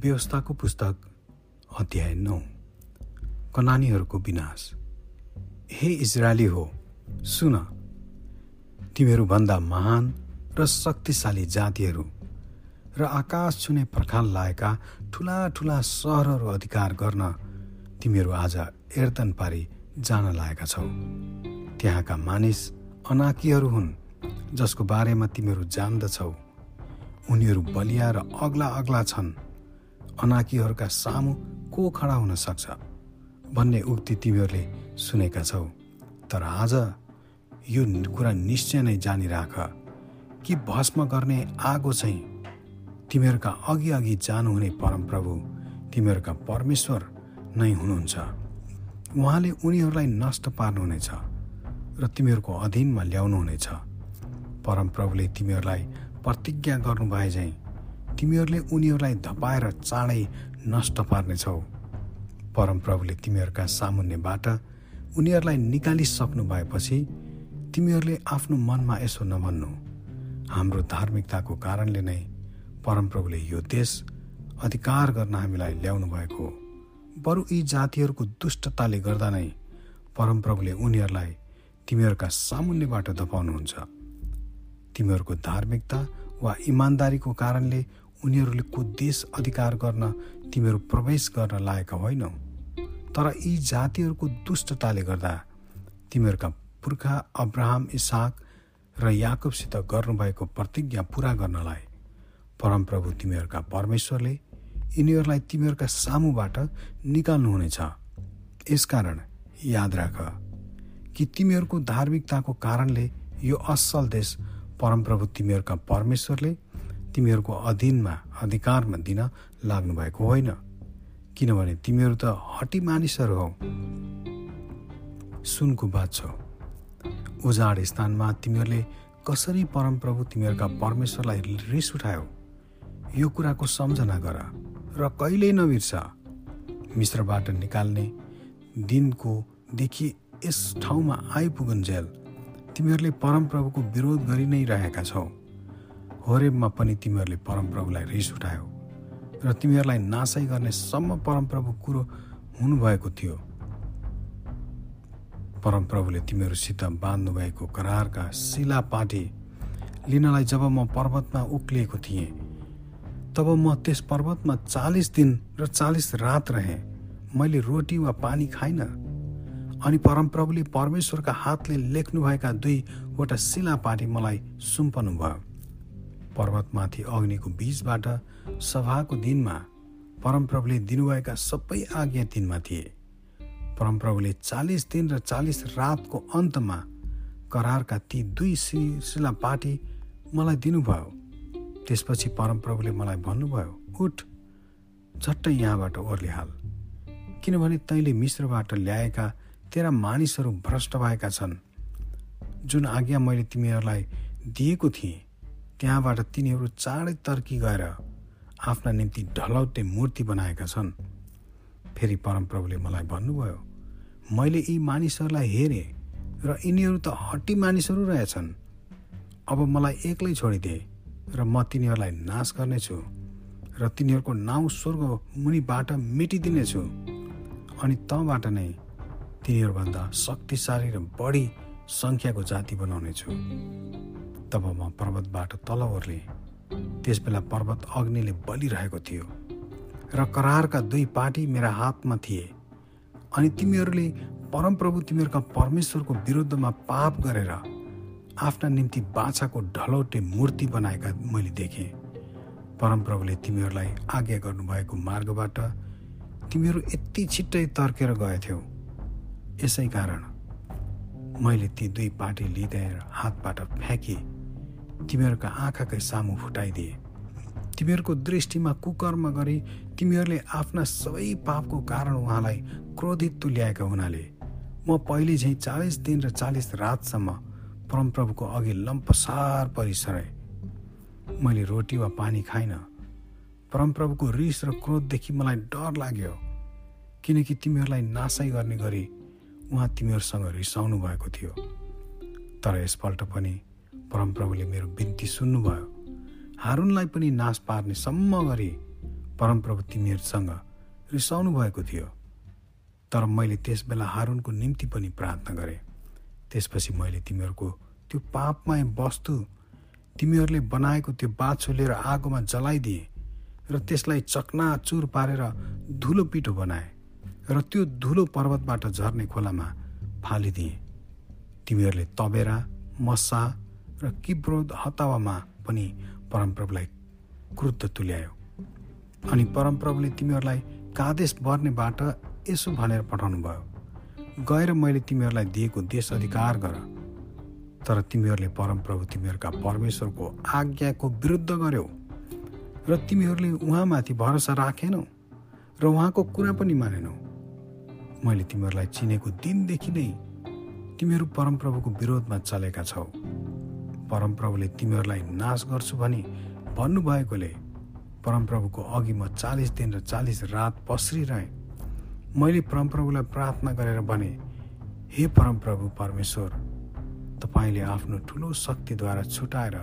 व्यवस्थाको पुस्तक अध्याय नौ। कनानीहरूको विनाश। हे इजरायली हो सुन। तिमीहरूभन्दा महान र शक्तिशाली जातिहरू र आकाश छुने पर्खाल लाएका ठुला ठुला सहरहरू अधिकार गर्न तिमीहरू आज एर्दन पारी जान लागेका छौ। त्यहाँका मानिस अनाकीहरू हुन् जसको बारेमा तिमीहरू जान्दछौ। उनीहरू बलिया र अग्ला अग्ला छन्। अनाकीहरूका सामु को खडा हुन सक्छ भन्ने उक्ति तिमीहरूले सुनेका छौ। तर आज यो कुरा निश्चय नै जानिराख कि भस्म गर्ने आगो चाहिँ तिमीहरूका अघि अघि जानुहुने परमप्रभु तिमीहरूका परमेश्वर नै हुनुहुन्छ। उहाँले उनीहरूलाई नष्ट पार्नुहुनेछ र तिमीहरूको अधीनमा ल्याउनुहुनेछ। परमप्रभुले तिमीहरूलाई प्रतिज्ञा गर्नुभए झैँ तिमीहरूले उनीहरूलाई धपाएर चाँडै नष्ट पार्नेछौ। परमप्रभुले तिमीहरूका सामुन्यबाट उनीहरूलाई निकालिसक्नु भएपछि तिमीहरूले आफ्नो मनमा यसो नभन्नु। हाम्रो धार्मिकताको कारणले नै परमप्रभुले यो देश अधिकार गर्न हामीलाई ल्याउनु भएको। बरु यी जातिहरूको दुष्टताले गर्दा नै परमप्रभुले उनीहरूलाई तिमीहरूका सामुन्यबाट धपाउनुहुन्छ। तिमीहरूको धार्मिकता वा इमान्दारीको कारणले उनीहरूको देश अधिकार गर्न तिमीहरू प्रवेश गर्न लागेका होइनौ। तर यी जातिहरूको दुष्टताले गर्दा तिमीहरूका पुर्खा अब्राहम इसाक र याकुबसित गर्नुभएको प्रतिज्ञा पुरा गर्नलाई परमप्रभु तिमीहरूका परमेश्वरले यिनीहरूलाई तिमीहरूका सामुबाट निकाल्नुहुनेछ। यसकारण याद राख कि तिमीहरूको धार्मिकताको कारणले यो असल देश परमप्रभु तिमीहरूका परमेश्वरले तिमीहरूको अधीनमा अधिकारमा दिन लाग्नुभएको होइन। किनभने तिमीहरू त हटी मानिसहरू हौ। सुनको बात छौ। उजाड स्थानमा तिमीहरूले कसरी परमप्रभु तिमीहरूका परमेश्वरलाई रिस उठायो? यो कुराको सम्झना गर र कहिल्यै नबिर्स। मिश्रबाट निकाल्ने दिनको देखि यस ठाउँमा आइपुगुन्जेल तिमीहरूले परमप्रभुको विरोध गरि नै रहेका छौ। होरेबमा पनि तिमीहरूले परमप्रभुलाई रिस उठायो र तिमीहरूलाई नासै गर्ने सम्म परमप्रभु कुरो हुनुभएको थियो। परमप्रभुले तिमीहरूसित बाँध्नुभएको करारका शिला पाटी लिनलाई जब म पर्वतमा उक्लिएको थिएँ तब म त्यस पर्वतमा चालिस दिन र चालिस रात रहेँ। मैले रोटी वा पानी खाइनँ। अनि परमप्रभुले परमेश्वरका हातले लेख्नुभएका दुईवटा शिला पाटी मलाई सुम्पनु भयो पर्वतमाथि अग्निको बीचबाट सभाको दिनमा परमप्रभुले दिनुभएका सबै आज्ञा दिनमा थिए। परमप्रभुले चालिस दिन र चालिस रातको अन्तमा करारका ती दुई शिला पाटी मलाई दिनुभयो। त्यसपछि परमप्रभुले मलाई भन्नुभयो उठ झट्टै यहाँबाट ओर्लिहाल। किनभने तैँले मिश्रबाट ल्याएका तेरा मानिसहरू भ्रष्ट भएका छन्। जुन आज्ञा मैले तिमीहरूलाई दिएको थिएँ त्यहाँबाट तिनीहरू चाँडै तर्की गएर आफ्ना निम्ति ढलौटे मूर्ति बनाएका छन्। फेरि परमप्रभुले मलाई भन्नुभयो मैले यी मानिसहरूलाई हेरेँ र यिनीहरू त हट्टी मानिसहरू रहेछन्। अब मलाई एक्लै छोडिदिए र म तिनीहरूलाई नाश गर्नेछु र तिनीहरूको नाउँ स्वर्ग मुनिबाट मेटिदिनेछु। अनि तँबाट नै तिनीहरूभन्दा शक्तिशाली र बढी सङ्ख्याको जाति बनाउनेछु। तब म पर्वतबाट तल ओर्लेँ। त्यसबेला पर्वत अग्निले बलिरहेको थियो र करारका दुई पाटी मेरा हातमा थिए अनि तिमीहरूले परमप्रभु तिमीहरूका परमेश्वरको विरुद्धमा पाप गरेर आफ्ना निम्ति बाछाको ढलौटे मूर्ति बनाएका मैले देखेँ। परमप्रभुले तिमीहरूलाई आज्ञा गर्नुभएको मार्गबाट तिमीहरू यति छिट्टै तर्केर गएथ्यौ। यसै कारण मैले ती दुई पाटी लिँदै हातबाट फ्याँकी तिमीहरूका आँखाकै सामु फुटाइदिए। तिमीहरूको दृष्टिमा कुकर्म गरी तिमीहरूले आफ्ना सबै पापको कारण उहाँलाई क्रोधित तुल्याएका हुनाले म पहिले झैँ चालिस दिन र चालिस रातसम्म परमप्रभुको अघि लम्पसार परिसरे। मैले रोटी वा पानी खाइनँ। परमप्रभुको रिस र क्रोधदेखि मलाई डर लाग्यो किनकि तिमीहरूलाई नासै गर्ने गरी उहाँ तिमीहरूसँग रिसाउनु भएको थियो। तर यसपल्ट पनि परमप्रभुले मेरो बिन्ती सुन्नुभयो। हारुनलाई पनि नाश पार्ने सम्म गरी परमप्रभु तिमीहरूसँग रिसाउनु भएको थियो। तर मैले त्यस बेला हारुनको निम्ति पनि प्रार्थना गरेँ। त्यसपछि मैले तिमीहरूको त्यो पापमय वस्तु तिमीहरूले बनाएको त्यो बाछो लिएर आगोमा जलाइदिए र त्यसलाई चकनाचुर पारेर धुलो पिठो बनाए र त्यो धुलो पर्वतबाट झर्ने खोलामा फालिदिए। तिमीहरूले तबेरा मसा र किब्रोद हतावामा पनि परमप्रभुलाई क्रुद्ध तुल्यायो। अनि परमप्रभुले तिमीहरूलाई कादेश बर्नेबाट यसो भनेर पठाउनु भयो गएर मैले तिमीहरूलाई दिएको देश अधिकार गर। तर तिमीहरूले परमप्रभु तिमीहरूका परमेश्वरको आज्ञाको विरुद्ध गर्यौ। र तिमीहरूले उहाँमाथि भरोसा राखेनौ र उहाँको कुरा पनि मानेनौ। मैले तिमीहरूलाई चिनेको दिनदेखि नै तिमीहरू परमप्रभुको विरोधमा चलेका छौ। परमप्रभुले तिमीहरूलाई नाश गर्छु भनी भन्नुभएकोले परमप्रभुको अघि म चालिस दिन र चालिस रात पस्रिरहेँ। मैले परमप्रभुलाई प्रार्थना गरेर भने हे परमप्रभु परमेश्वर तपाईँले आफ्नो ठुलो शक्तिद्वारा छुटाएर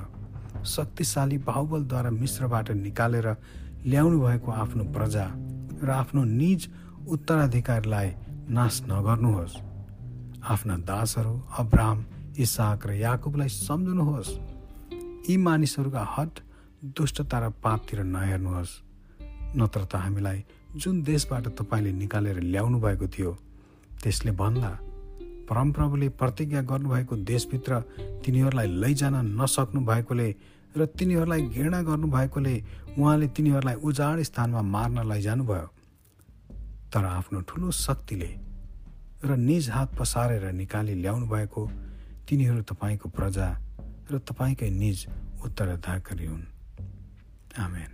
शक्तिशाली बाहुबलद्वारा मिश्रबाट निकालेर ल्याउनु भएको आफ्नो प्रजा र आफ्नो निज उत्तराधिकारीलाई नाश नगर्नुहोस्। आफ्ना दासहरू अब्राम इसाक र याकुबलाई सम्झनुहोस्। यी मानिसहरूका हट दुष्टता र पापतिर नहेर्नुहोस्। नत्र त हामीलाई जुन देशबाट तपाईँले निकालेर ल्याउनु भएको थियो त्यसले भन्ला परमप्रभुले प्रतिज्ञा गर्नुभएको देशभित्र तिनीहरूलाई लैजान नसक्नु भएकोले र तिनीहरूलाई घृणा गर्नुभएकोले उहाँले तिनीहरूलाई उजाड स्थानमा मार्न लैजानुभयो। तर आफ्नो ठुलो शक्तिले र निज हात पसारेर निकाली ल्याउनु भएको तिनीहरू तपाईँको प्रजा र तपाईँकै निज उत्तराधिकारी हुन्। आमेन।